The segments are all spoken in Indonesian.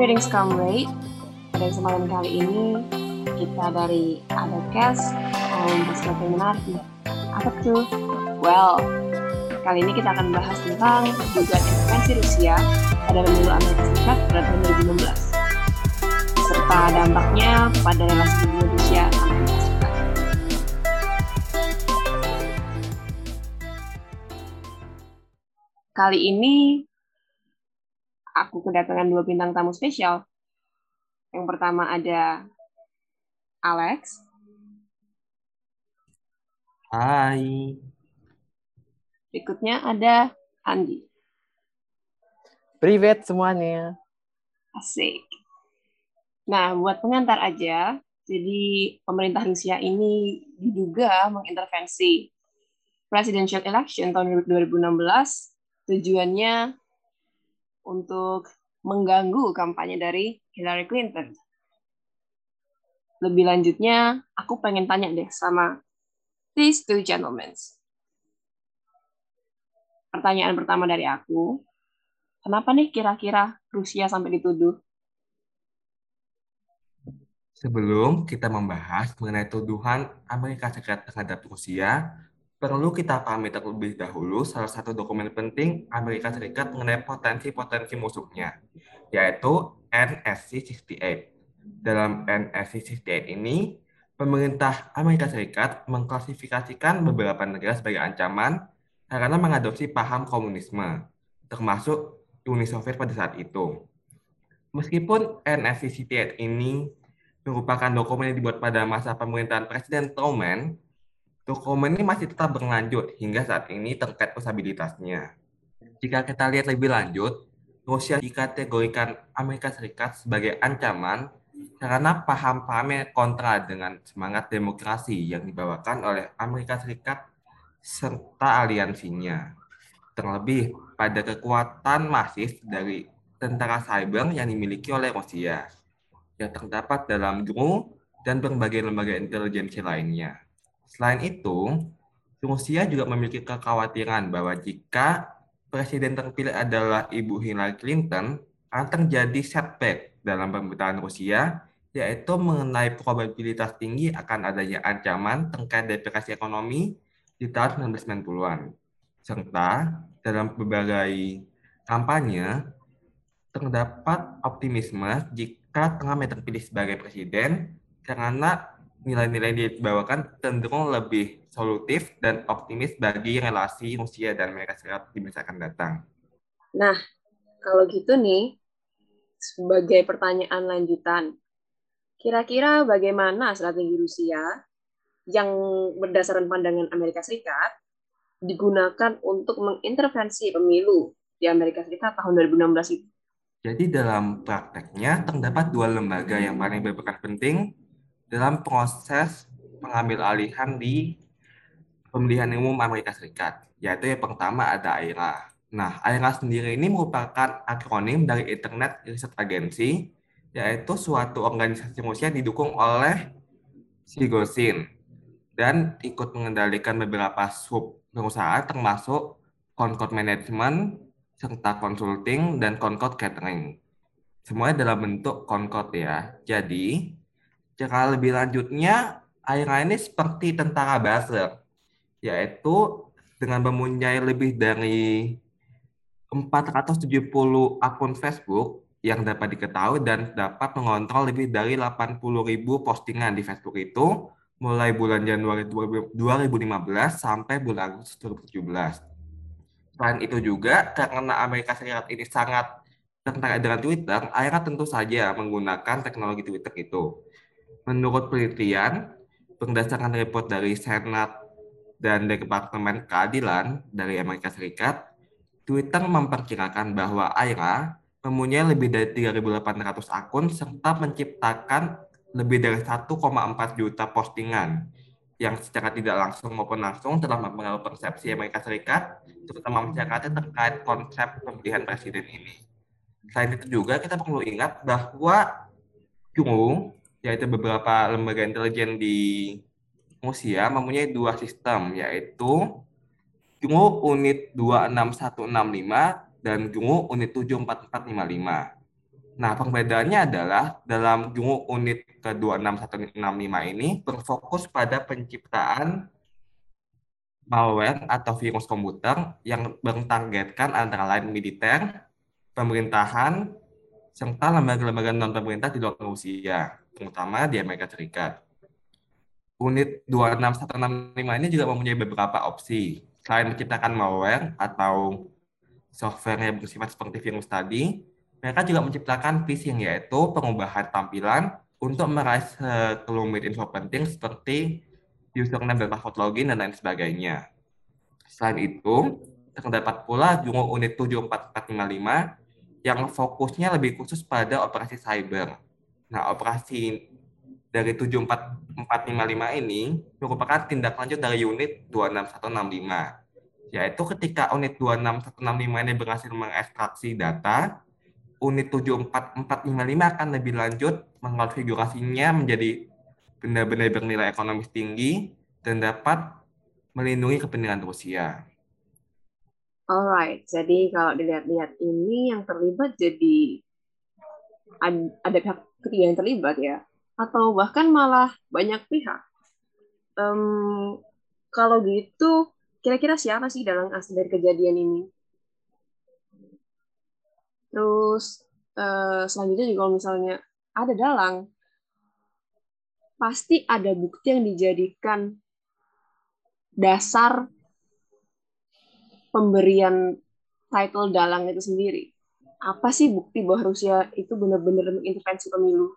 Greetings comrade. Pada kesempatan kali ini kita dari Adacast mau membahas yang menarik. Apa tuh? Well, kali ini kita akan bahas tentang dugaan intervensi Rusia pada pemilu Amerika Serikat pada tahun 2016 serta dampaknya pada relasi dunia Rusia Amerika Serikat. Kali ini aku kedatangan dua bintang tamu spesial. Yang pertama ada Alex. Hai. Berikutnya ada Andi. Privet semuanya. Asik. Nah, buat pengantar aja, jadi pemerintah Rusia ini diduga mengintervensi presidential election tahun 2016 tujuannya untuk mengganggu kampanye dari Hillary Clinton. Lebih lanjutnya, aku pengen tanya deh sama these two gentlemen. Pertanyaan pertama dari aku, kenapa nih kira-kira Rusia sampai dituduh? Sebelum kita membahas mengenai tuduhan Amerika Serikat terhadap Rusia, perlu kita pahami terlebih dahulu salah satu dokumen penting Amerika Serikat mengenai potensi-potensi musuhnya, yaitu NSC 68. Dalam NSC 68 ini, pemerintah Amerika Serikat mengklasifikasikan beberapa negara sebagai ancaman karena mengadopsi paham komunisme, termasuk Uni Soviet pada saat itu. Meskipun NSC 68 ini merupakan dokumen yang dibuat pada masa pemerintahan Presiden Truman, dokumen ini masih tetap berlanjut hingga saat ini terkait usabilitasnya. Jika kita lihat lebih lanjut, Rusia dikategorikan Amerika Serikat sebagai ancaman karena paham-pahamnya kontra dengan semangat demokrasi yang dibawakan oleh Amerika Serikat serta aliansinya. Terlebih pada kekuatan masif dari tentara cyber yang dimiliki oleh Rusia yang terdapat dalam GRU dan berbagai lembaga intelijensi lainnya. Selain itu, Rusia juga memiliki kekhawatiran bahwa jika presiden terpilih adalah Ibu Hillary Clinton, akan terjadi setback dalam pemerintahan Rusia, yaitu mengenai probabilitas tinggi akan adanya ancaman terkait depresi ekonomi di tahun 1990-an. Serta dalam berbagai kampanye, terdapat optimisme jika tengah terpilih sebagai presiden karena nilai-nilai yang dibawakan cenderung lebih solutif dan optimis bagi relasi Rusia dan Amerika Serikat di masa akan datang. Nah, kalau gitu nih, sebagai pertanyaan lanjutan, kira-kira bagaimana strategi Rusia yang berdasarkan pandangan Amerika Serikat digunakan untuk mengintervensi pemilu di Amerika Serikat tahun 2016 itu? Jadi dalam prakteknya terdapat dua lembaga yang paling berperan penting dalam proses pengambil alihan di pemilihan umum Amerika Serikat, yaitu yang pertama ada AIRA. Nah, AIRA sendiri ini merupakan akronim dari Internet Research Agency, yaitu suatu organisasi Rusia didukung oleh Sigosin dan ikut mengendalikan beberapa sub perusahaan termasuk Concord Management, serta consulting dan Concord Catering. Semuanya dalam bentuk Concord ya. Jadi, cara lebih lanjutnya, AIRA ini seperti tentara buzzer, yaitu dengan mempunyai lebih dari 470 akun Facebook yang dapat diketahui dan dapat mengontrol lebih dari 80 ribu postingan di Facebook itu mulai bulan Januari 2015 sampai bulan Agustus 2017. Selain itu juga, karena Amerika Serikat ini sangat tertarik dengan Twitter, akhirnya tentu saja menggunakan teknologi Twitter itu. Menurut penelitian, berdasarkan report dari Senat dan Departemen Keadilan dari Amerika Serikat, Twitter memperkirakan bahwa Aira mempunyai lebih dari 3.800 akun serta menciptakan lebih dari 1,4 juta postingan yang secara tidak langsung maupun langsung telah mempengaruhi persepsi Amerika Serikat, terutama masyarakatnya terkait konsep pemilihan presiden ini. Selain itu juga kita perlu ingat bahwa Jung, yaitu beberapa lembaga intelijen di Rusia mempunyai dua sistem, yaitu Jungu Unit 26165 dan Jungu Unit 74455. Nah, perbedaannya adalah dalam jungu unit ke-26165 ini berfokus pada penciptaan malware atau virus komputer yang bertargetkan antara lain militer, pemerintahan, serta lembaga-lembaga non-pemerintah di luar Rusia, terutama di Amerika Serikat. Unit 26165 ini juga mempunyai beberapa opsi. Selain menciptakan malware atau software yang bersifat seperti virus tadi, mereka juga menciptakan phishing, yaitu pengubahan tampilan untuk meraih sekelumit info penting seperti username dan password login dan lain sebagainya. Selain itu, terdapat pula Jungo Unit 74455 yang fokusnya lebih khusus pada operasi cyber. Nah, operasi dari 74455 ini merupakan tindak lanjut dari unit 26165, yaitu ketika unit 26165 ini berhasil mengekstraksi data, unit 74455 akan lebih lanjut mengkonfigurasinya menjadi benda-benda bernilai ekonomis tinggi dan dapat melindungi kepentingan Rusia. Alright, jadi kalau dilihat-lihat ini yang terlibat jadi ada pihak ketiga yang terlibat ya, atau bahkan malah banyak pihak. Um, kalau gitu, kira-kira siapa sih dalam asli dari kejadian ini? Terus uh, selanjutnya juga kalau misalnya ada dalang, pasti ada bukti yang dijadikan dasar pemberian title dalang itu sendiri. Apa sih bukti bahwa Rusia itu benar-benar mengintervensi pemilu?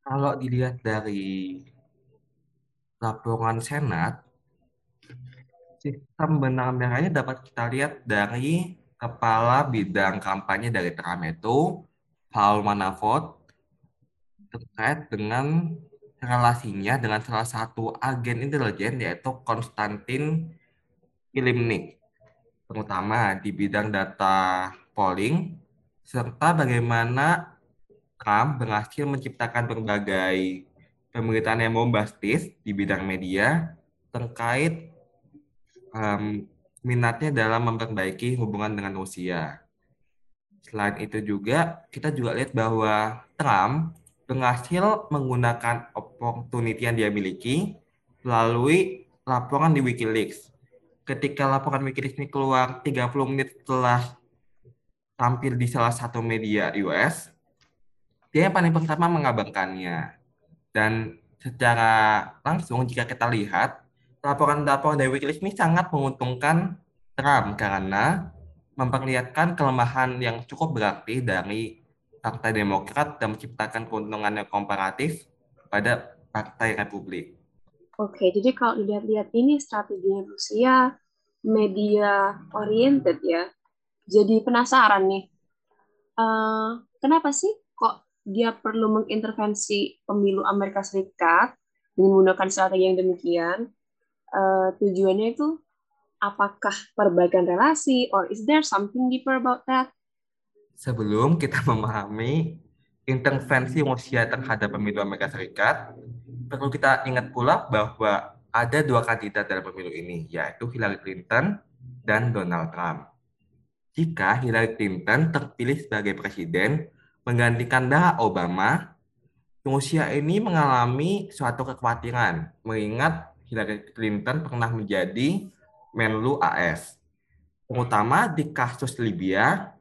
Kalau dilihat dari laporan Senat, sistem benang merahnya dapat kita lihat dari kepala bidang kampanye dari Trump itu Paul Manafort terkait dengan relasinya dengan salah satu agen intelijen yaitu Konstantin Ilimnik terutama di bidang data polling serta bagaimana Trump berhasil menciptakan berbagai pemberitaan yang bombastis di bidang media terkait um, minatnya dalam memperbaiki hubungan dengan Rusia. Selain itu juga, kita juga lihat bahwa Trump berhasil menggunakan opportunity yang dia miliki melalui laporan di Wikileaks. Ketika laporan Wikileaks ini keluar 30 menit setelah tampil di salah satu media US, dia yang paling pertama mengabarkannya. Dan secara langsung jika kita lihat, laporan-laporan dari Wikileaks ini sangat menguntungkan Trump karena memperlihatkan kelemahan yang cukup berarti dari Partai Demokrat dan menciptakan keuntungan yang komparatif pada Partai Republik. Oke, jadi kalau dilihat-lihat ini strategi Rusia media oriented ya. Jadi penasaran nih, uh, kenapa sih kok dia perlu mengintervensi pemilu Amerika Serikat dengan menggunakan strategi yang demikian? uh, tujuannya itu apakah perbaikan relasi or is there something deeper about that? Sebelum kita memahami intervensi Rusia terhadap pemilu Amerika Serikat, perlu kita ingat pula bahwa ada dua kandidat dalam pemilu ini, yaitu Hillary Clinton dan Donald Trump. Jika Hillary Clinton terpilih sebagai presiden menggantikan Barack Obama, Rusia ini mengalami suatu kekhawatiran mengingat Hillary Clinton pernah menjadi Menlu AS, terutama di kasus Libya,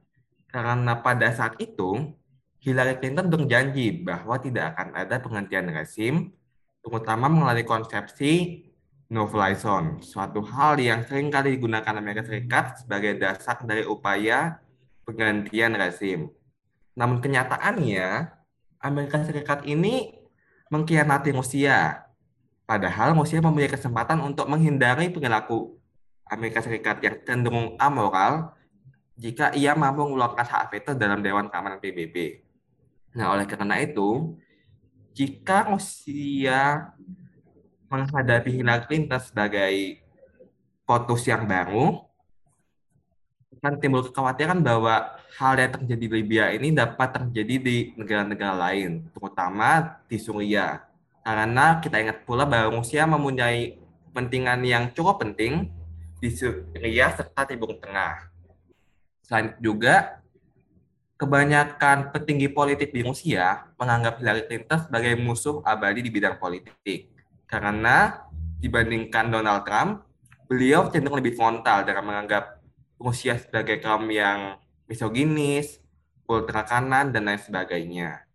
karena pada saat itu Hillary Clinton berjanji bahwa tidak akan ada penggantian rezim, terutama melalui konsepsi no-fly zone, suatu hal yang sering kali digunakan Amerika Serikat sebagai dasar dari upaya penggantian rezim. Namun kenyataannya, Amerika Serikat ini mengkhianati Rusia Padahal Rusia mempunyai kesempatan untuk menghindari perilaku Amerika Serikat yang cenderung amoral jika ia mampu mengeluarkan hak veto dalam Dewan Keamanan PBB. Nah, oleh karena itu, jika Rusia menghadapi Hillary Clinton sebagai potus yang baru, akan timbul kekhawatiran bahwa hal yang terjadi di Libya ini dapat terjadi di negara-negara lain, terutama di Suriah. Karena kita ingat pula bahwa Rusia mempunyai kepentingan yang cukup penting di Syria serta Timur Tengah. Selain juga, kebanyakan petinggi politik di Rusia menganggap Hillary Clinton sebagai musuh abadi di bidang politik. Karena dibandingkan Donald Trump, beliau cenderung lebih frontal dalam menganggap Rusia sebagai kaum yang misoginis, ultra kanan, dan lain sebagainya.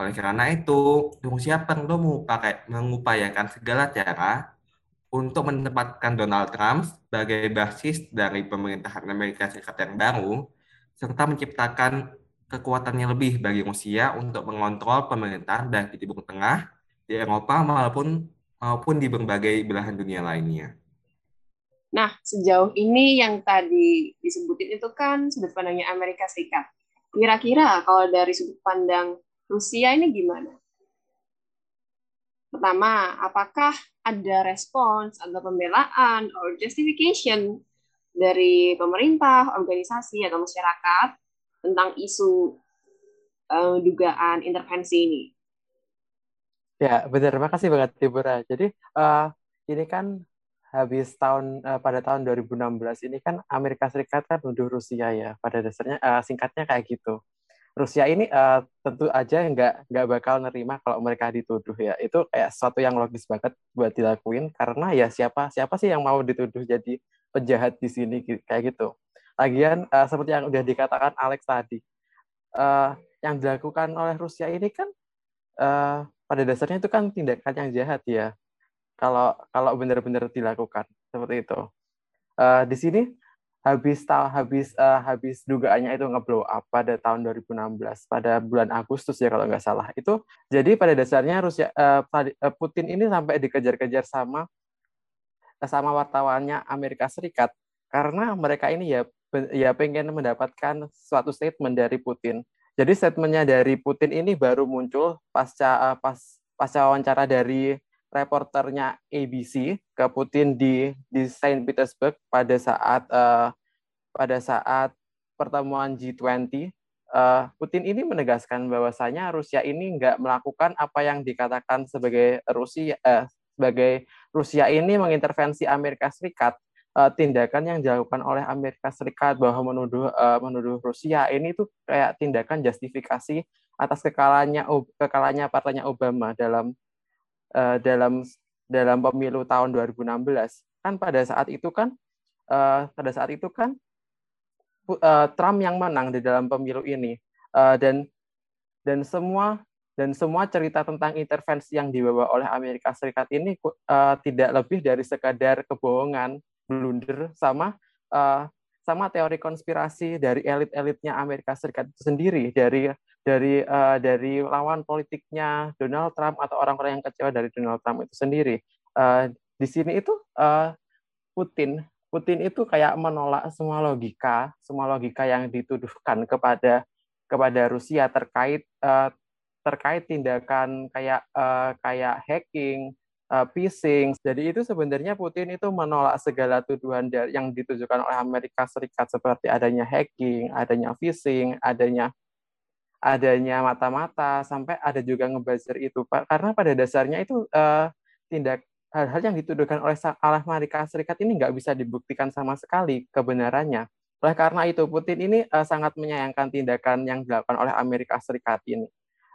Oleh karena itu, Rusia perlu mengupayakan segala cara untuk menempatkan Donald Trump sebagai basis dari pemerintahan Amerika Serikat yang baru, serta menciptakan kekuatannya lebih bagi Rusia untuk mengontrol pemerintahan baik di Timur Tengah, di Eropa maupun maupun di berbagai belahan dunia lainnya. Nah, sejauh ini yang tadi disebutin itu kan sudut pandangnya Amerika Serikat. Kira-kira kalau dari sudut pandang Rusia ini gimana? Pertama, apakah ada respons atau pembelaan or justification dari pemerintah, organisasi atau masyarakat tentang isu uh, dugaan intervensi ini? Ya, benar. Makasih banget, Tibura. Jadi, uh, ini kan habis tahun uh, pada tahun 2016 ini kan Amerika Serikat kan nuduh Rusia ya. Pada dasarnya uh, singkatnya kayak gitu. Rusia ini uh, tentu aja nggak nggak bakal nerima kalau mereka dituduh ya itu kayak sesuatu yang logis banget buat dilakuin karena ya siapa siapa sih yang mau dituduh jadi penjahat di sini kayak gitu. Lagian uh, seperti yang udah dikatakan Alex tadi uh, yang dilakukan oleh Rusia ini kan uh, pada dasarnya itu kan tindakan yang jahat ya. Kalau kalau benar-benar dilakukan seperti itu. Uh, di sini habis tahu habis uh, habis dugaannya itu ngeblow up pada tahun 2016 pada bulan Agustus ya kalau nggak salah. Itu jadi pada dasarnya Rusia uh, Putin ini sampai dikejar-kejar sama sama wartawannya Amerika Serikat. Karena mereka ini ya ya pengen mendapatkan suatu statement dari Putin jadi statementnya dari Putin ini baru muncul pasca pas pasca wawancara dari reporternya ABC ke Putin di di Saint Petersburg pada saat uh, pada saat pertemuan G20 uh, Putin ini menegaskan bahwasanya Rusia ini nggak melakukan apa yang dikatakan sebagai Rusia uh, sebagai Rusia ini mengintervensi Amerika Serikat uh, tindakan yang dilakukan oleh Amerika Serikat bahwa menuduh uh, menuduh Rusia ini itu kayak tindakan justifikasi atas kekalahannya kekalahannya partainya Obama dalam uh, dalam dalam pemilu tahun 2016 kan pada saat itu kan uh, pada saat itu kan uh, Trump yang menang di dalam pemilu ini. Uh, dan dan semua dan semua cerita tentang intervensi yang dibawa oleh Amerika Serikat ini uh, tidak lebih dari sekadar kebohongan blunder sama uh, sama teori konspirasi dari elit-elitnya Amerika Serikat itu sendiri dari dari uh, dari lawan politiknya Donald Trump atau orang-orang yang kecewa dari Donald Trump itu sendiri. Uh, di sini itu uh, Putin Putin itu kayak menolak semua logika, semua logika yang dituduhkan kepada kepada Rusia terkait uh, terkait tindakan kayak uh, kayak hacking, uh, phishing. Jadi itu sebenarnya Putin itu menolak segala tuduhan yang ditujukan oleh Amerika Serikat seperti adanya hacking, adanya phishing, adanya adanya mata-mata sampai ada juga ngebuzzer itu karena pada dasarnya itu uh, tindak hal-hal yang dituduhkan oleh Amerika Serikat ini nggak bisa dibuktikan sama sekali kebenarannya. Oleh karena itu Putin ini uh, sangat menyayangkan tindakan yang dilakukan oleh Amerika Serikat ini.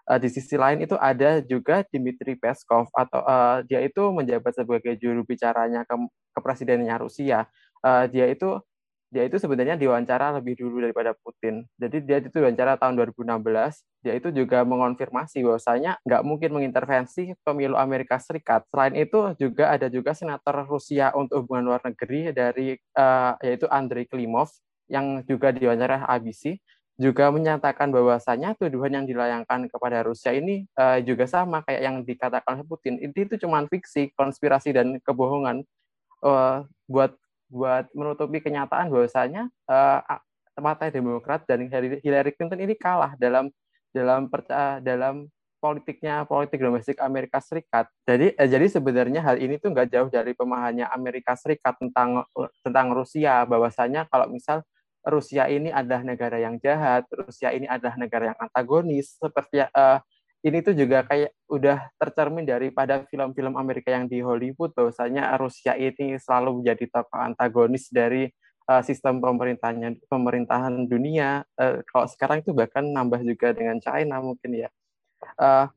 Uh, di sisi lain itu ada juga Dmitry Peskov atau uh, dia itu menjabat sebagai juru bicaranya ke, ke presidennya Rusia. Uh, dia itu dia itu sebenarnya diwawancara lebih dulu daripada Putin. Jadi dia itu diwawancara tahun 2016, dia itu juga mengonfirmasi bahwasanya nggak mungkin mengintervensi pemilu Amerika Serikat. Selain itu juga ada juga senator Rusia untuk hubungan luar negeri dari uh, yaitu Andrei Klimov yang juga diwawancara ABC juga menyatakan bahwasanya tuduhan yang dilayangkan kepada Rusia ini uh, juga sama kayak yang dikatakan Putin. Itu itu cuma fiksi, konspirasi dan kebohongan uh, buat buat menutupi kenyataan bahwasanya uh, Partai Demokrat dan Hillary Clinton ini kalah dalam dalam percaya dalam politiknya politik domestik Amerika Serikat. Jadi eh, jadi sebenarnya hal ini tuh nggak jauh dari pemahamannya Amerika Serikat tentang tentang Rusia bahwasanya kalau misal Rusia ini adalah negara yang jahat, Rusia ini adalah negara yang antagonis seperti uh, ini tuh juga kayak udah tercermin daripada film-film Amerika yang di Hollywood bahwasanya Rusia ini selalu menjadi tokoh antagonis dari uh, sistem pemerintahnya pemerintahan dunia. Uh, kalau sekarang itu bahkan nambah juga dengan China mungkin ya. Uh,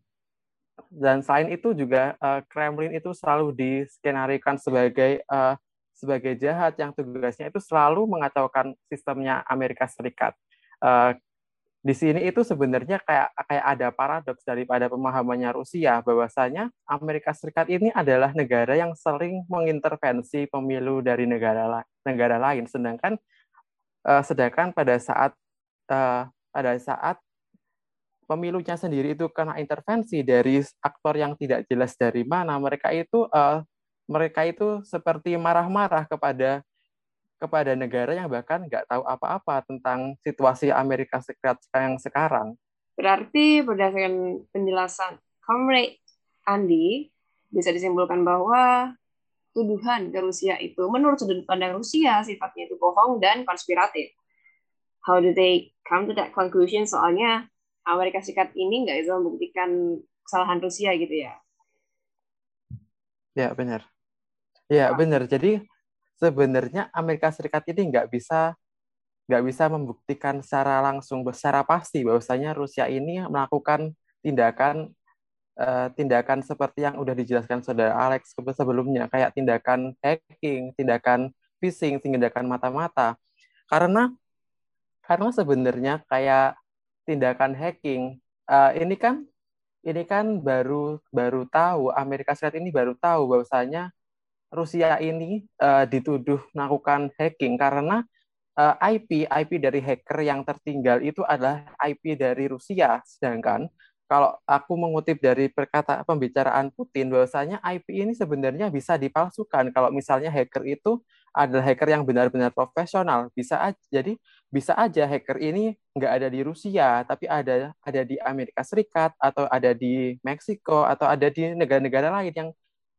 dan selain itu juga uh, Kremlin itu selalu diskenarikan sebagai uh, sebagai jahat yang tugasnya itu selalu mengacaukan sistemnya Amerika Serikat. Uh, di sini itu sebenarnya kayak kayak ada paradoks daripada pemahamannya Rusia bahwasanya Amerika Serikat ini adalah negara yang sering mengintervensi pemilu dari negara negara lain sedangkan uh, sedangkan pada saat uh, pada saat pemilunya sendiri itu kena intervensi dari aktor yang tidak jelas dari mana mereka itu mereka itu seperti marah-marah kepada kepada negara yang bahkan nggak tahu apa-apa tentang situasi Amerika Serikat yang sekarang. Berarti berdasarkan penjelasan Comrade Andi, bisa disimpulkan bahwa tuduhan ke Rusia itu menurut sudut pandang Rusia sifatnya itu bohong dan konspiratif. How do they come to that conclusion? Soalnya Amerika Serikat ini nggak bisa membuktikan kesalahan Rusia gitu ya. Ya benar. Ya benar. Jadi sebenarnya Amerika Serikat ini nggak bisa nggak bisa membuktikan secara langsung secara pasti bahwasanya Rusia ini melakukan tindakan uh, tindakan seperti yang udah dijelaskan saudara Alex sebelumnya kayak tindakan hacking, tindakan phishing, tindakan mata-mata. Karena karena sebenarnya kayak tindakan hacking uh, ini kan ini kan baru baru tahu Amerika Serikat ini baru tahu bahwasanya Rusia ini uh, dituduh melakukan hacking karena uh, IP IP dari hacker yang tertinggal itu adalah IP dari Rusia. Sedangkan kalau aku mengutip dari perkata pembicaraan Putin bahwasanya IP ini sebenarnya bisa dipalsukan kalau misalnya hacker itu adalah hacker yang benar-benar profesional bisa aja jadi bisa aja hacker ini nggak ada di Rusia tapi ada ada di Amerika Serikat atau ada di Meksiko atau ada di negara-negara lain yang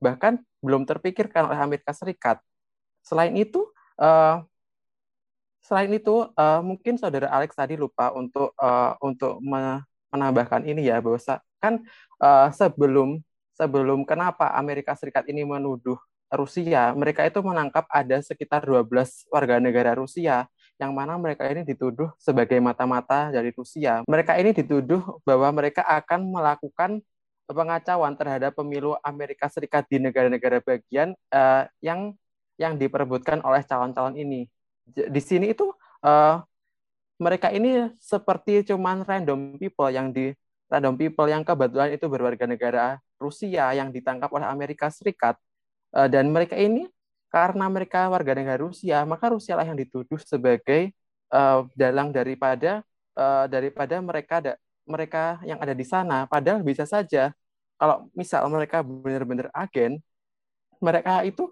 bahkan belum terpikirkan oleh Amerika Serikat. Selain itu, uh, selain itu uh, mungkin saudara Alex tadi lupa untuk uh, untuk menambahkan ini ya bahwa kan uh, sebelum sebelum kenapa Amerika Serikat ini menuduh Rusia, mereka itu menangkap ada sekitar 12 warga negara Rusia yang mana mereka ini dituduh sebagai mata-mata dari Rusia. Mereka ini dituduh bahwa mereka akan melakukan pengacauan terhadap pemilu Amerika Serikat di negara-negara bagian uh, yang yang diperebutkan oleh calon-calon ini. Di sini itu uh, mereka ini seperti cuman random people yang di random people yang kebetulan itu berwarga negara Rusia yang ditangkap oleh Amerika Serikat uh, dan mereka ini karena mereka warga negara Rusia maka Rusia lah yang dituduh sebagai uh, dalang daripada uh, daripada mereka ada mereka yang ada di sana. Padahal bisa saja kalau misal mereka benar-benar agen, mereka itu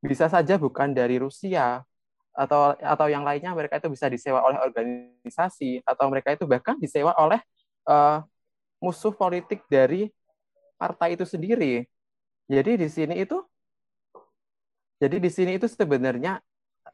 bisa saja bukan dari Rusia atau atau yang lainnya mereka itu bisa disewa oleh organisasi atau mereka itu bahkan disewa oleh uh, musuh politik dari partai itu sendiri. Jadi di sini itu jadi di sini itu sebenarnya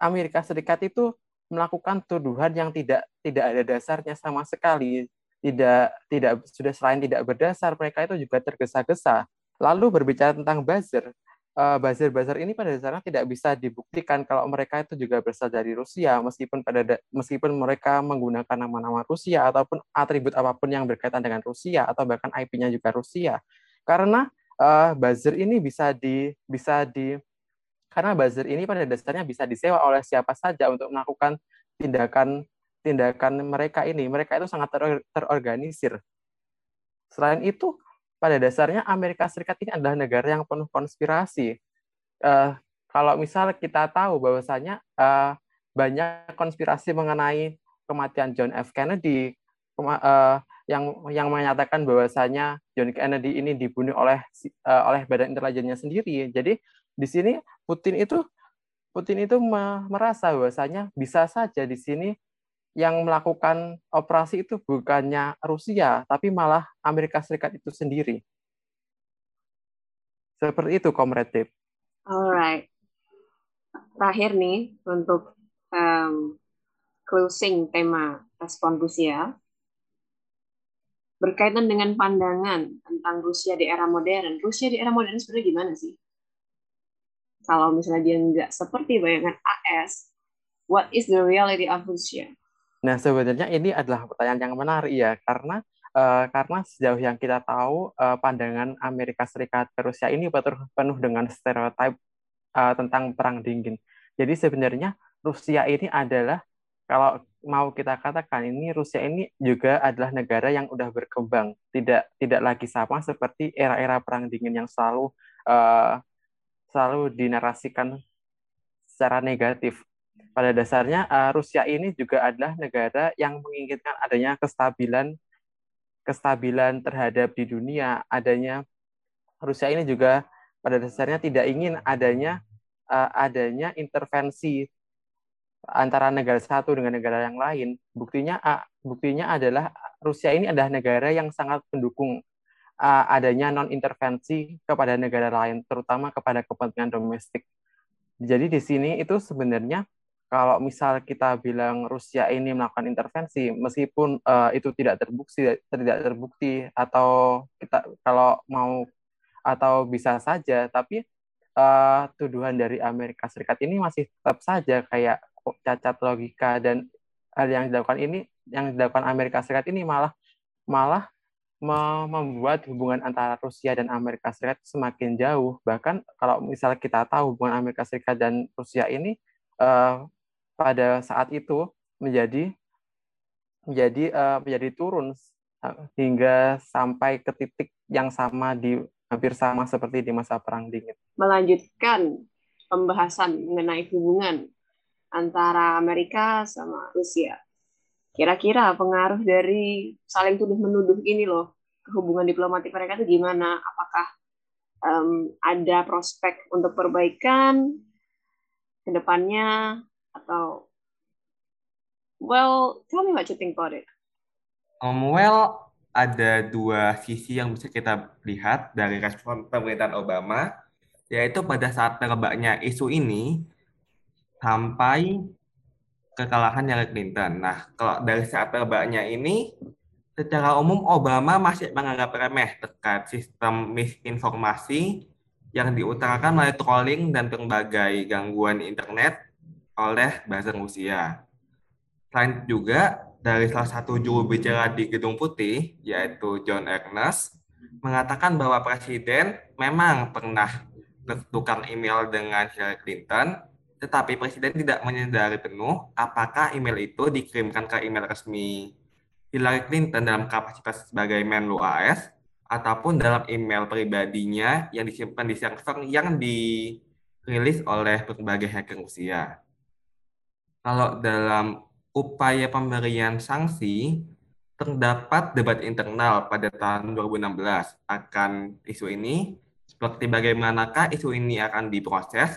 Amerika Serikat itu melakukan tuduhan yang tidak tidak ada dasarnya sama sekali. Tidak tidak sudah selain tidak berdasar mereka itu juga tergesa-gesa. Lalu berbicara tentang buzzer buzzer-buzzer ini pada dasarnya tidak bisa dibuktikan kalau mereka itu juga berasal dari Rusia meskipun pada meskipun mereka menggunakan nama-nama Rusia ataupun atribut apa pun yang berkaitan dengan Rusia atau bahkan IP-nya juga Rusia karena uh, buzzer ini bisa di bisa di karena buzzer ini pada dasarnya bisa disewa oleh siapa saja untuk melakukan tindakan tindakan mereka ini, mereka itu sangat ter terorganisir. Selain itu, pada dasarnya Amerika Serikat ini adalah negara yang penuh konspirasi. Uh, kalau misal kita tahu bahwasanya uh, banyak konspirasi mengenai kematian John F. Kennedy, uh, yang yang menyatakan bahwasanya John Kennedy ini dibunuh oleh uh, oleh badan intelijennya sendiri. Jadi di sini Putin itu Putin itu merasa bahwasanya bisa saja di sini yang melakukan operasi itu bukannya Rusia, tapi malah Amerika Serikat itu sendiri. Seperti itu, Comrade. Alright. Terakhir nih, untuk um, closing tema respon Rusia, berkaitan dengan pandangan tentang Rusia di era modern. Rusia di era modern sebenarnya gimana sih? Kalau misalnya dia nggak seperti bayangan AS, what is the reality of Russia? Nah, sebenarnya ini adalah pertanyaan yang menarik ya, karena uh, karena sejauh yang kita tahu uh, pandangan Amerika Serikat ke Rusia ini penuh dengan stereotip uh, tentang perang dingin. Jadi sebenarnya Rusia ini adalah kalau mau kita katakan ini Rusia ini juga adalah negara yang udah berkembang, tidak tidak lagi sama seperti era-era perang dingin yang selalu uh, selalu dinarasikan secara negatif. Pada dasarnya uh, Rusia ini juga adalah negara yang menginginkan adanya kestabilan kestabilan terhadap di dunia, adanya Rusia ini juga pada dasarnya tidak ingin adanya uh, adanya intervensi antara negara satu dengan negara yang lain. Buktinya uh, buktinya adalah Rusia ini adalah negara yang sangat mendukung uh, adanya non intervensi kepada negara lain, terutama kepada kepentingan domestik. Jadi di sini itu sebenarnya kalau misal kita bilang Rusia ini melakukan intervensi, meskipun uh, itu tidak terbukti, tidak terbukti atau kita kalau mau atau bisa saja, tapi uh, tuduhan dari Amerika Serikat ini masih tetap saja kayak cacat logika dan yang dilakukan ini, yang dilakukan Amerika Serikat ini malah malah membuat hubungan antara Rusia dan Amerika Serikat semakin jauh. Bahkan kalau misalnya kita tahu hubungan Amerika Serikat dan Rusia ini uh, pada saat itu menjadi menjadi uh, menjadi turun hingga sampai ke titik yang sama di hampir sama seperti di masa perang dingin. Melanjutkan pembahasan mengenai hubungan antara Amerika sama Rusia. Kira-kira pengaruh dari saling tuduh menuduh ini loh hubungan diplomatik mereka itu gimana? Apakah um, ada prospek untuk perbaikan ke depannya atau well tell me what you think about it um, well ada dua sisi yang bisa kita lihat dari respon pemerintahan Obama yaitu pada saat terbaknya isu ini sampai kekalahan Hillary Clinton. Nah, kalau dari saat terbaknya ini, secara umum Obama masih menganggap remeh terkait sistem misinformasi yang diutarakan melalui trolling dan berbagai gangguan internet oleh bahasa Rusia. Selain juga dari salah satu juru bicara di Gedung Putih, yaitu John Ernest, mengatakan bahwa Presiden memang pernah bertukar email dengan Hillary Clinton, tetapi Presiden tidak menyadari penuh apakah email itu dikirimkan ke email resmi Hillary Clinton dalam kapasitas sebagai Menlu AS ataupun dalam email pribadinya yang disimpan di server yang dirilis oleh berbagai hacker Rusia kalau dalam upaya pemberian sanksi terdapat debat internal pada tahun 2016 akan isu ini. Seperti bagaimanakah isu ini akan diproses?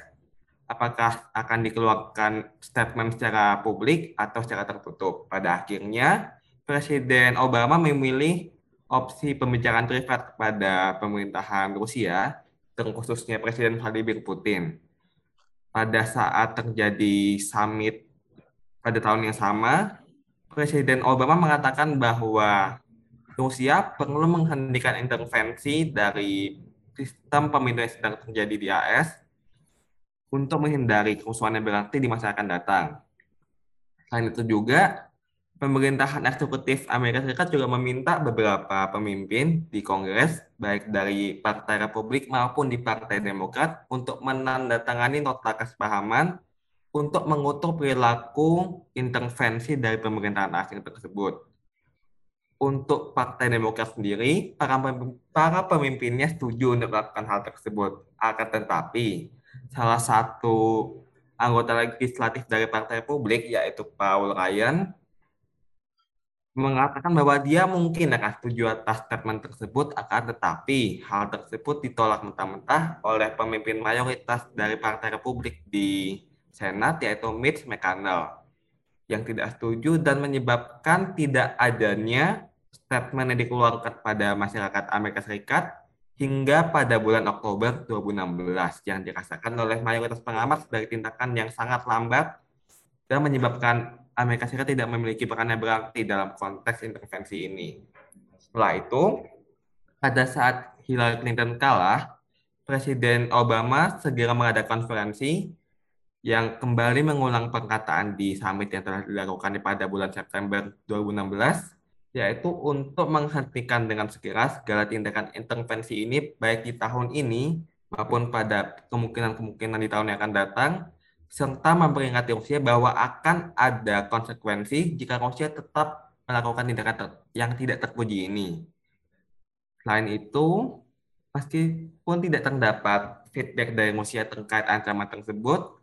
Apakah akan dikeluarkan statement secara publik atau secara tertutup? Pada akhirnya Presiden Obama memilih opsi pembicaraan privat kepada pemerintahan Rusia terkhususnya Presiden Vladimir Putin. Pada saat terjadi summit pada tahun yang sama, Presiden Obama mengatakan bahwa Rusia perlu menghentikan intervensi dari sistem pemilu yang sedang terjadi di AS untuk menghindari kerusuhan yang berarti di masa akan datang. Selain itu juga, pemerintahan eksekutif Amerika Serikat juga meminta beberapa pemimpin di Kongres, baik dari Partai Republik maupun di Partai Demokrat, untuk menandatangani nota kesepahaman untuk mengutuk perilaku intervensi dari pemerintahan asing tersebut. Untuk Partai Demokrat sendiri, para, para pemimpinnya setuju untuk melakukan hal tersebut. Akan tetapi, salah satu anggota legislatif dari Partai Republik, yaitu Paul Ryan, mengatakan bahwa dia mungkin akan setuju atas statement tersebut, akan tetapi hal tersebut ditolak mentah-mentah oleh pemimpin mayoritas dari Partai Republik di Senat yaitu Mitch McConnell yang tidak setuju dan menyebabkan tidak adanya statement yang dikeluarkan pada masyarakat Amerika Serikat hingga pada bulan Oktober 2016 yang dirasakan oleh mayoritas pengamat sebagai tindakan yang sangat lambat dan menyebabkan Amerika Serikat tidak memiliki peran yang berarti dalam konteks intervensi ini. Setelah itu, pada saat Hillary Clinton kalah, Presiden Obama segera mengadakan konferensi yang kembali mengulang perkataan di summit yang telah dilakukan pada bulan September 2016 yaitu untuk menghentikan dengan segera segala tindakan intervensi ini baik di tahun ini maupun pada kemungkinan-kemungkinan di tahun yang akan datang serta memperingati Rusia bahwa akan ada konsekuensi jika Rusia tetap melakukan tindakan yang tidak terpuji ini. Selain itu, meskipun tidak terdapat feedback dari Rusia terkait ancaman tersebut,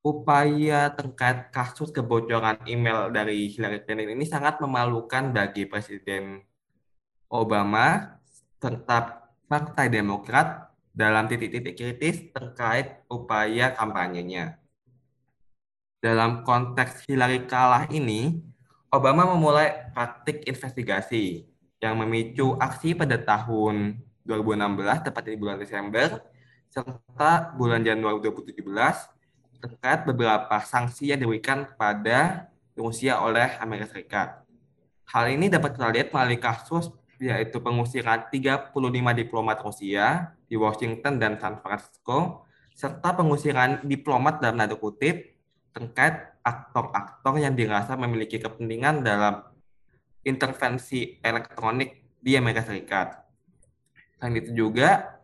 upaya terkait kasus kebocoran email dari Hillary Clinton ini sangat memalukan bagi Presiden Obama serta Partai Demokrat dalam titik-titik kritis terkait upaya kampanyenya. Dalam konteks Hillary kalah ini, Obama memulai praktik investigasi yang memicu aksi pada tahun 2016, tepat di bulan Desember, serta bulan Januari 2017, terkait beberapa sanksi yang diberikan kepada Rusia oleh Amerika Serikat. Hal ini dapat kita lihat melalui kasus yaitu pengusiran 35 diplomat Rusia di Washington dan San Francisco, serta pengusiran diplomat dalam nada kutip terkait aktor-aktor yang dirasa memiliki kepentingan dalam intervensi elektronik di Amerika Serikat. Selain itu juga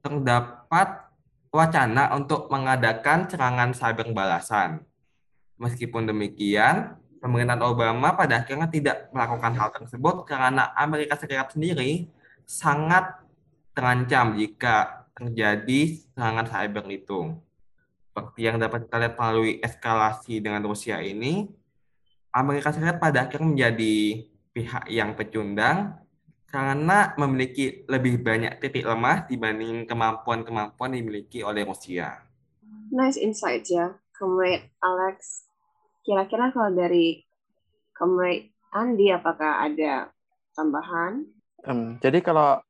terdapat wacana untuk mengadakan serangan cyber balasan. Meskipun demikian, pemerintahan Obama pada akhirnya tidak melakukan hal tersebut karena Amerika Serikat sendiri sangat terancam jika terjadi serangan cyber itu. Seperti yang dapat kita lihat melalui eskalasi dengan Rusia ini, Amerika Serikat pada akhirnya menjadi pihak yang pecundang karena memiliki lebih banyak titik lemah dibanding kemampuan-kemampuan dimiliki oleh Rusia. Nice insight ya, Comrade Alex. Kira-kira kalau dari Comrade Andi, apakah ada tambahan? Um, jadi kalau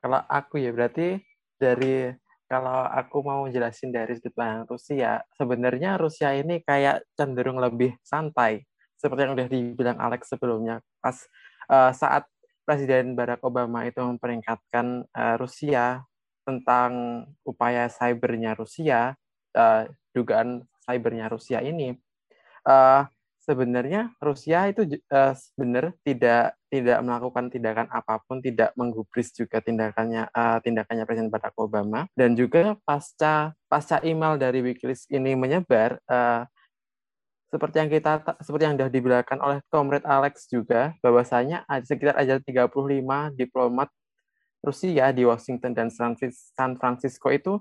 kalau aku ya berarti dari kalau aku mau jelasin dari sudut pandang Rusia, sebenarnya Rusia ini kayak cenderung lebih santai, seperti yang udah dibilang Alex sebelumnya. Pas uh, saat Presiden Barack Obama itu memperingkatkan uh, Rusia tentang upaya cybernya Rusia, uh, dugaan cybernya Rusia ini, uh, sebenarnya Rusia itu uh, benar tidak tidak melakukan tindakan apa pun, tidak menggubris juga tindakannya uh, tindakannya Presiden Barack Obama. Dan juga pasca pasca email dari WikiLeaks ini menyebar, uh, seperti yang kita seperti yang sudah dibilangkan oleh Comrade Alex juga bahwasanya sekitar ada 35 diplomat Rusia di Washington dan San Francisco itu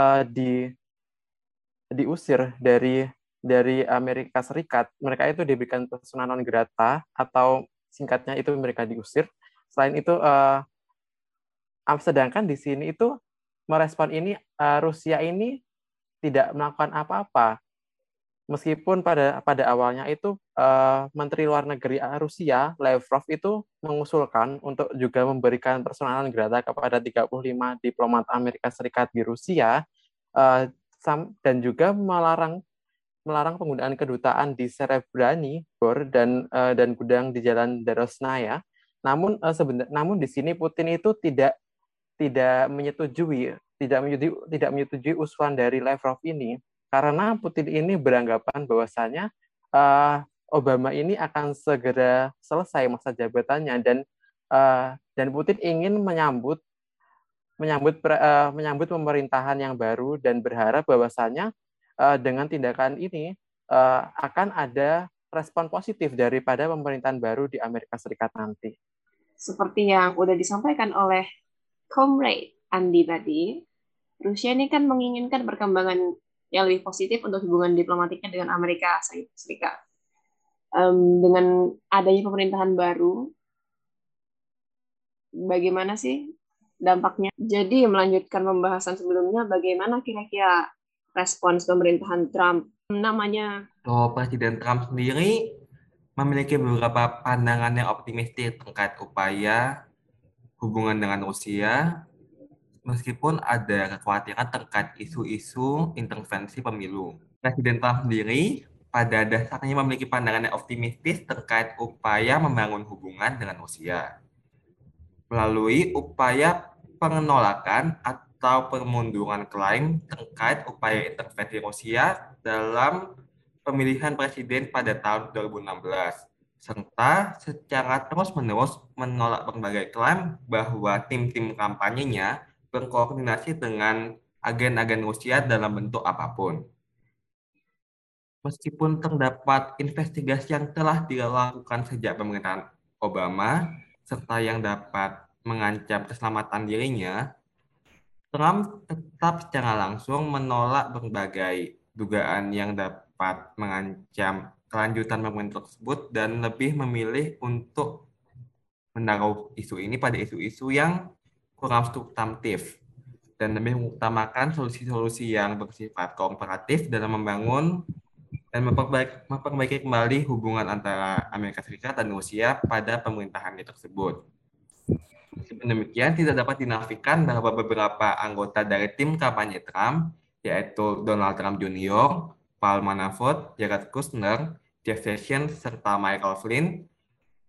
uh, di diusir dari dari Amerika Serikat. Mereka itu diberikan persona non grata atau singkatnya itu mereka diusir. Selain itu uh, sedangkan di sini itu merespon ini uh, Rusia ini tidak melakukan apa-apa meskipun pada pada awalnya itu uh, Menteri Luar Negeri Rusia Lavrov itu mengusulkan untuk juga memberikan personalan grata kepada 35 diplomat Amerika Serikat di Rusia uh, dan juga melarang melarang penggunaan kedutaan di Serebrani, Bor dan uh, dan gudang di Jalan Darosnaya. Namun uh, sebenarnya namun di sini Putin itu tidak tidak menyetujui tidak menyetujui tidak menyetujui usulan dari Lavrov ini karena Putin ini beranggapan bahwasanya uh, Obama ini akan segera selesai masa jabatannya dan uh, dan Putin ingin menyambut menyambut uh, menyambut pemerintahan yang baru dan berharap bahwasanya uh, dengan tindakan ini uh, akan ada respon positif daripada pemerintahan baru di Amerika Serikat nanti. Seperti yang sudah disampaikan oleh Comrade Andi tadi, Rusia ini kan menginginkan perkembangan yang lebih positif untuk hubungan diplomatiknya dengan Amerika Serikat. Um, dengan adanya pemerintahan baru, bagaimana sih dampaknya? Jadi melanjutkan pembahasan sebelumnya, bagaimana kira-kira respons pemerintahan Trump? Namanya. Oh, Presiden Trump sendiri memiliki beberapa pandangan yang optimistis terkait upaya hubungan dengan Rusia meskipun ada kekhawatiran terkait isu-isu intervensi pemilu. Presiden Trump sendiri pada dasarnya memiliki pandangan yang optimistis terkait upaya membangun hubungan dengan Rusia. Melalui upaya penolakan atau pemunduran klaim terkait upaya intervensi Rusia dalam pemilihan presiden pada tahun 2016 serta secara terus-menerus menolak berbagai klaim bahwa tim-tim kampanyenya berkoordinasi dengan agen-agen Rusia dalam bentuk apa pun. Meskipun terdapat investigasi yang telah dilakukan sejak pemerintahan Obama, serta yang dapat mengancam keselamatan dirinya, Trump tetap secara langsung menolak berbagai dugaan yang dapat mengancam kelanjutan pemerintahan tersebut dan lebih memilih untuk menaruh isu ini pada isu-isu yang kurang substantif dan lebih mengutamakan solusi-solusi yang bersifat kooperatif dalam membangun dan memperbaiki, memperbaiki kembali hubungan antara Amerika Serikat dan Rusia pada pemerintahannya tersebut. Demikian, tidak dapat dinafikan bahwa beberapa anggota dari tim kampanye Trump, yaitu Donald Trump Jr., Paul Manafort, Jared Kushner, Jeff Sessions, serta Michael Flynn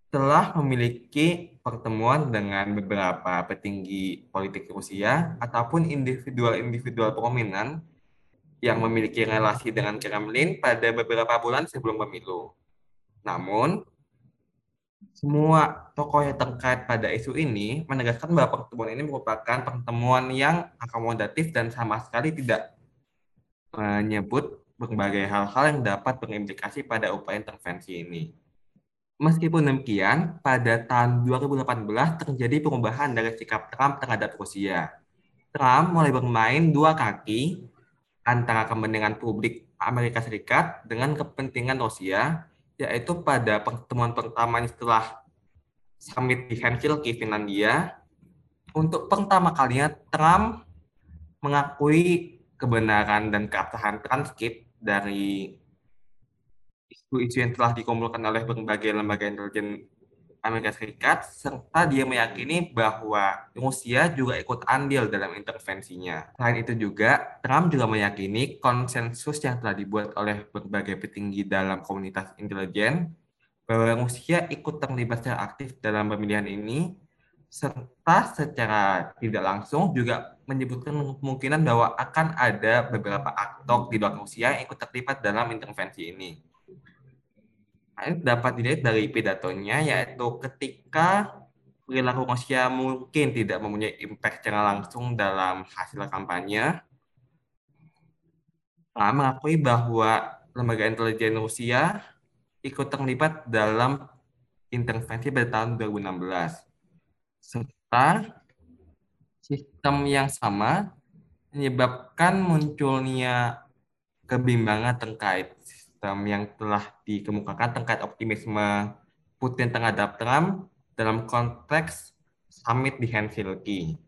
telah memiliki pertemuan dengan beberapa petinggi politik Rusia ataupun individual-individual prominent yang memiliki relasi dengan Kremlin pada beberapa bulan sebelum pemilu. Namun, semua tokoh yang terkait pada isu ini menegaskan bahwa pertemuan ini merupakan pertemuan yang akomodatif dan sama sekali tidak menyebut berbagai hal-hal yang dapat berimplikasi pada upaya intervensi ini. Meskipun demikian, pada tahun 2018 terjadi perubahan dari sikap Trump terhadap Rusia. Trump mulai bermain dua kaki antara kepentingan publik Amerika Serikat dengan kepentingan Rusia, yaitu pada pertemuan pertama setelah summit di Helsinki, Finlandia. Untuk pertama kalinya, Trump mengakui kebenaran dan keabsahan transkrip dari isu-isu yang telah dikumpulkan oleh berbagai lembaga intelijen Amerika Serikat, serta dia meyakini bahwa Rusia juga ikut andil dalam intervensinya. Selain itu juga, Trump juga meyakini konsensus yang telah dibuat oleh berbagai petinggi dalam komunitas intelijen bahwa Rusia ikut terlibat secara aktif dalam pemilihan ini, serta secara tidak langsung juga menyebutkan kemungkinan bahwa akan ada beberapa aktor di luar Rusia yang ikut terlibat dalam intervensi ini. Ini dapat dilihat dari pidatonya, yaitu ketika perilaku Rusia mungkin tidak mempunyai impact secara langsung dalam hasil kampanye, nah, mengakui bahwa lembaga intelijen Rusia ikut terlibat dalam intervensi pada tahun 2016. Serta sistem yang sama menyebabkan munculnya kebimbangan terkait sistem yang telah dikemukakan terkait optimisme Putin terhadap Trump dalam konteks summit di Helsinki.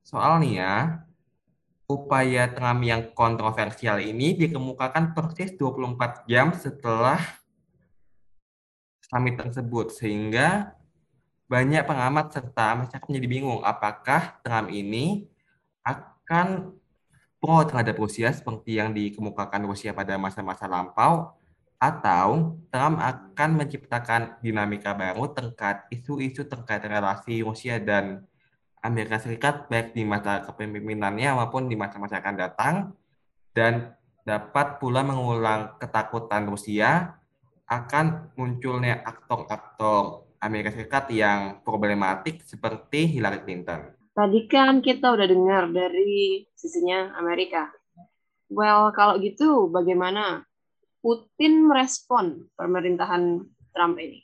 Soalnya, upaya Trump yang kontroversial ini dikemukakan persis 24 jam setelah summit tersebut, sehingga banyak pengamat serta masyarakat menjadi bingung apakah Trump ini akan pro terhadap Rusia seperti yang dikemukakan Rusia pada masa-masa lampau atau Trump akan menciptakan dinamika baru terkait isu-isu terkait relasi Rusia dan Amerika Serikat baik di masa kepemimpinannya maupun di masa-masa akan datang dan dapat pula mengulang ketakutan Rusia akan munculnya aktor-aktor Amerika Serikat yang problematik seperti Hillary Clinton. Tadi kan kita udah dengar dari sisinya Amerika. Well, kalau gitu bagaimana Putin merespon pemerintahan Trump ini?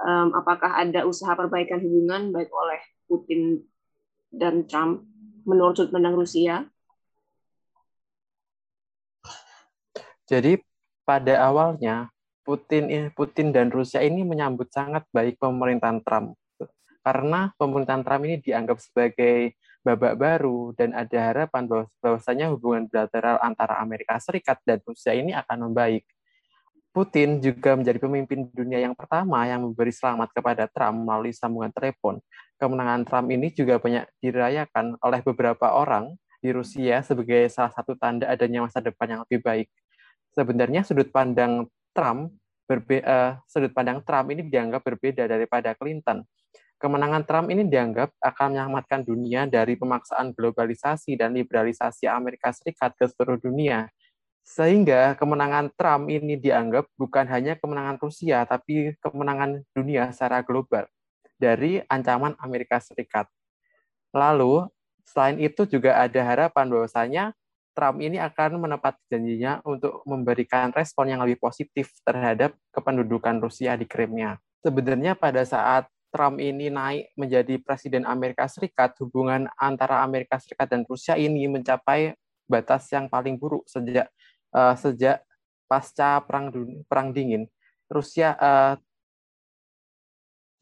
Um, apakah ada usaha perbaikan hubungan baik oleh Putin dan Trump menurut sudut pandang Rusia? Jadi pada awalnya Putin Putin dan Rusia ini menyambut sangat baik pemerintahan Trump karena pemerintahan Trump ini dianggap sebagai babak baru dan ada harapan bahwa bahwasanya hubungan bilateral antara Amerika Serikat dan Rusia ini akan membaik. Putin juga menjadi pemimpin dunia yang pertama yang memberi selamat kepada Trump melalui sambungan telepon. Kemenangan Trump ini juga banyak dirayakan oleh beberapa orang di Rusia sebagai salah satu tanda adanya masa depan yang lebih baik. Sebenarnya sudut pandang Trump berbe uh, sudut pandang Trump ini dianggap berbeda daripada Clinton kemenangan Trump ini dianggap akan menyelamatkan dunia dari pemaksaan globalisasi dan liberalisasi Amerika Serikat ke seluruh dunia. Sehingga kemenangan Trump ini dianggap bukan hanya kemenangan Rusia, tapi kemenangan dunia secara global dari ancaman Amerika Serikat. Lalu, selain itu juga ada harapan bahwasanya Trump ini akan menepati janjinya untuk memberikan respon yang lebih positif terhadap kependudukan Rusia di Crimea. Sebenarnya pada saat Trump ini naik menjadi presiden Amerika Serikat, hubungan antara Amerika Serikat dan Rusia ini mencapai batas yang paling buruk sejak uh, sejak pasca perang perang dingin. Rusia uh,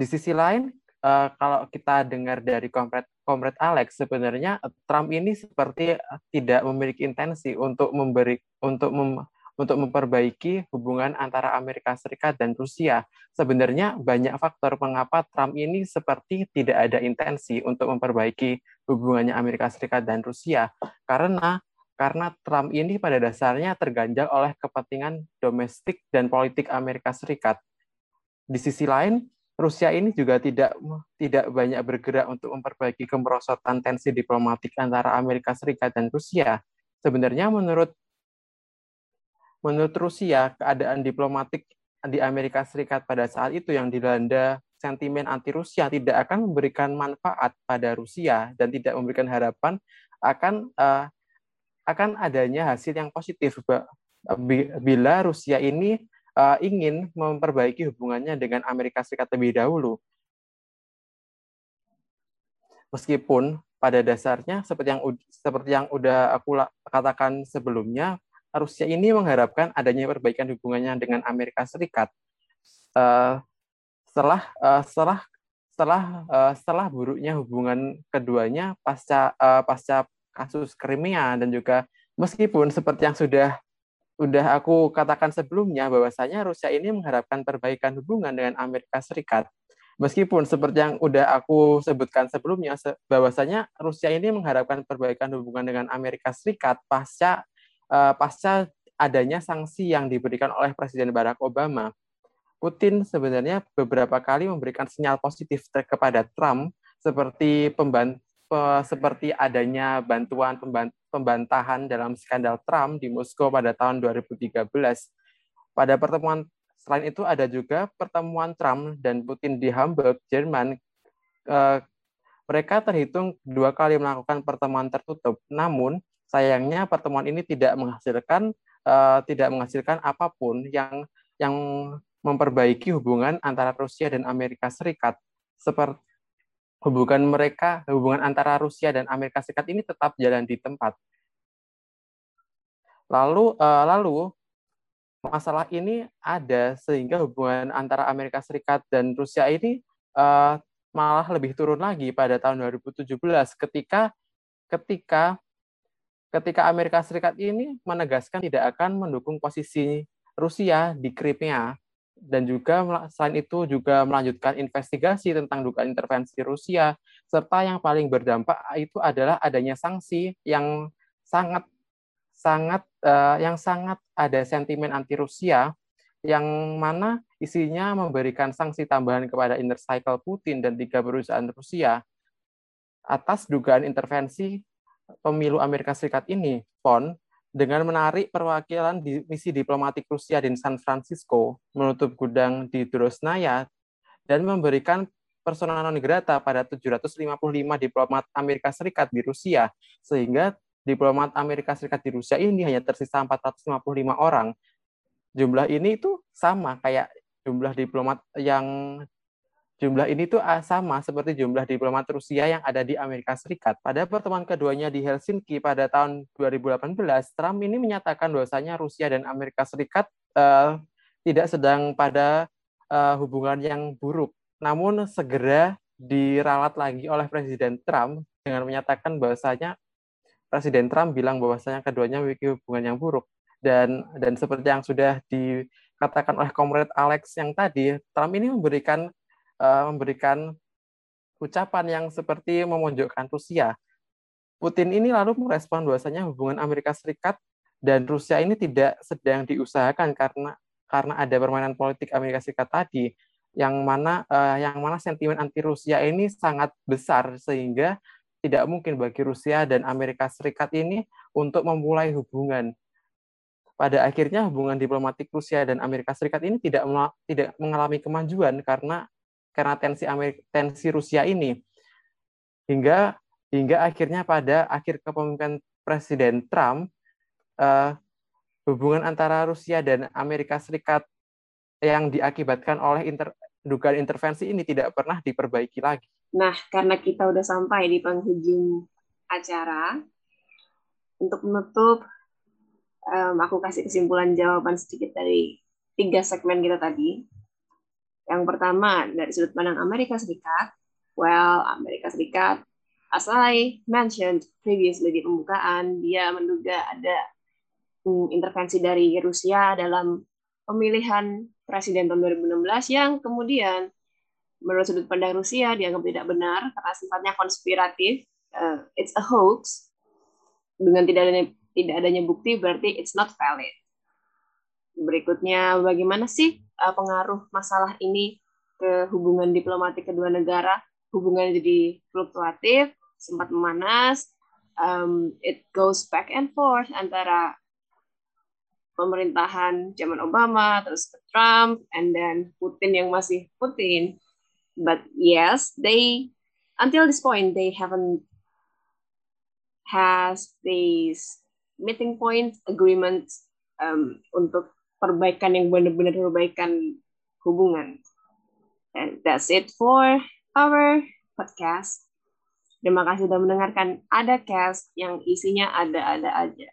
di sisi lain uh, kalau kita dengar dari komret komret Alex sebenarnya Trump ini seperti tidak memiliki intensi untuk memberi untuk mem, untuk memperbaiki hubungan antara Amerika Serikat dan Rusia. Sebenarnya banyak faktor mengapa Trump ini seperti tidak ada intensi untuk memperbaiki hubungannya Amerika Serikat dan Rusia. Karena karena Trump ini pada dasarnya terganjal oleh kepentingan domestik dan politik Amerika Serikat. Di sisi lain, Rusia ini juga tidak tidak banyak bergerak untuk memperbaiki kemerosotan tensi diplomatik antara Amerika Serikat dan Rusia. Sebenarnya menurut Menurut Rusia, keadaan diplomatik di Amerika Serikat pada saat itu yang dilanda sentimen anti-Rusia tidak akan memberikan manfaat pada Rusia dan tidak memberikan harapan akan uh, akan adanya hasil yang positif bila Rusia ini uh, ingin memperbaiki hubungannya dengan Amerika Serikat lebih dahulu. Meskipun pada dasarnya seperti yang seperti yang udah aku katakan sebelumnya Rusia ini mengharapkan adanya perbaikan hubungannya dengan Amerika Serikat. Uh, setelah uh, setelah setelah uh, setelah buruknya hubungan keduanya pasca uh, pasca kasus Crimea dan juga meskipun seperti yang sudah sudah aku katakan sebelumnya bahwasanya Rusia ini mengharapkan perbaikan hubungan dengan Amerika Serikat. Meskipun seperti yang udah aku sebutkan sebelumnya bahwasanya Rusia ini mengharapkan perbaikan hubungan dengan Amerika Serikat pasca uh, pasca adanya sanksi yang diberikan oleh Presiden Barack Obama, Putin sebenarnya beberapa kali memberikan sinyal positif kepada Trump seperti pemban seperti adanya bantuan pembantahan dalam skandal Trump di Moskow pada tahun 2013. Pada pertemuan selain itu ada juga pertemuan Trump dan Putin di Hamburg, Jerman. Eh, mereka terhitung dua kali melakukan pertemuan tertutup. Namun sayangnya pertemuan ini tidak menghasilkan uh, tidak menghasilkan apa pun yang yang memperbaiki hubungan antara Rusia dan Amerika Serikat. Seperti hubungan mereka hubungan antara Rusia dan Amerika Serikat ini tetap jalan di tempat. Lalu uh, lalu masalah ini ada sehingga hubungan antara Amerika Serikat dan Rusia ini uh, malah lebih turun lagi pada tahun 2017 ketika ketika ketika Amerika Serikat ini menegaskan tidak akan mendukung posisi Rusia di Crimea dan juga selain itu juga melanjutkan investigasi tentang dugaan intervensi Rusia serta yang paling berdampak itu adalah adanya sanksi yang sangat sangat uh, yang sangat ada sentimen anti Rusia yang mana isinya memberikan sanksi tambahan kepada Inner Cycle Putin dan tiga perusahaan Rusia atas dugaan intervensi pemilu Amerika Serikat ini, PON, dengan menarik perwakilan di misi diplomatik Rusia di San Francisco, menutup gudang di Drosnaya, dan memberikan personal non grata pada 755 diplomat Amerika Serikat di Rusia, sehingga diplomat Amerika Serikat di Rusia ini hanya tersisa 455 orang. Jumlah ini itu sama kayak jumlah diplomat yang Jumlah ini tuh ah, sama seperti jumlah diplomat Rusia yang ada di Amerika Serikat. Pada pertemuan keduanya di Helsinki pada tahun 2018, Trump ini menyatakan bahwasanya Rusia dan Amerika Serikat uh, tidak sedang pada uh, hubungan yang buruk, namun segera diralat lagi oleh Presiden Trump dengan menyatakan bahwasanya Presiden Trump bilang bahwasanya keduanya memiliki hubungan yang buruk dan dan seperti yang sudah dikatakan oleh Komrade Alex yang tadi, Trump ini memberikan uh, memberikan ucapan yang seperti memojokkan Rusia. Putin ini lalu merespon bahwasanya hubungan Amerika Serikat dan Rusia ini tidak sedang diusahakan karena karena ada permainan politik Amerika Serikat tadi. yang mana uh, yang mana sentimen anti Rusia ini sangat besar sehingga tidak mungkin bagi Rusia dan Amerika Serikat ini untuk memulai hubungan. Pada akhirnya hubungan diplomatik Rusia dan Amerika Serikat ini tidak tidak mengalami kemajuan karena karena tensi Amerika, tensi Rusia ini hingga hingga akhirnya pada akhir kepemimpinan Presiden Trump uh, hubungan antara Rusia dan Amerika Serikat yang diakibatkan oleh inter, dugaan intervensi ini tidak pernah diperbaiki lagi. Nah, karena kita udah sampai di penghujung acara, untuk menutup, um, aku kasih kesimpulan jawaban sedikit dari tiga segmen kita tadi. Yang pertama, dari sudut pandang Amerika Serikat, well, Amerika Serikat, as I mentioned previously di pembukaan, dia menduga ada um, intervensi dari Rusia dalam pemilihan presiden tahun 2016 yang kemudian menurut sudut pandang Rusia dianggap tidak benar karena sifatnya konspiratif, uh, it's a hoax. Dengan tidak adanya tidak adanya bukti berarti it's not valid. Berikutnya, bagaimana sih uh, pengaruh masalah ini ke hubungan diplomatik kedua negara? Hubungan jadi fluktuatif, sempat memanas, um, it goes back and forth antara pemerintahan zaman Obama, terus ke Trump, and then Putin yang masih Putin. But yes, they until this point they haven't has these meeting point agreement um, untuk perbaikan yang benar-benar perbaikan hubungan. And that's it for our podcast. Terima kasih sudah mendengarkan ada cast yang isinya ada-ada aja.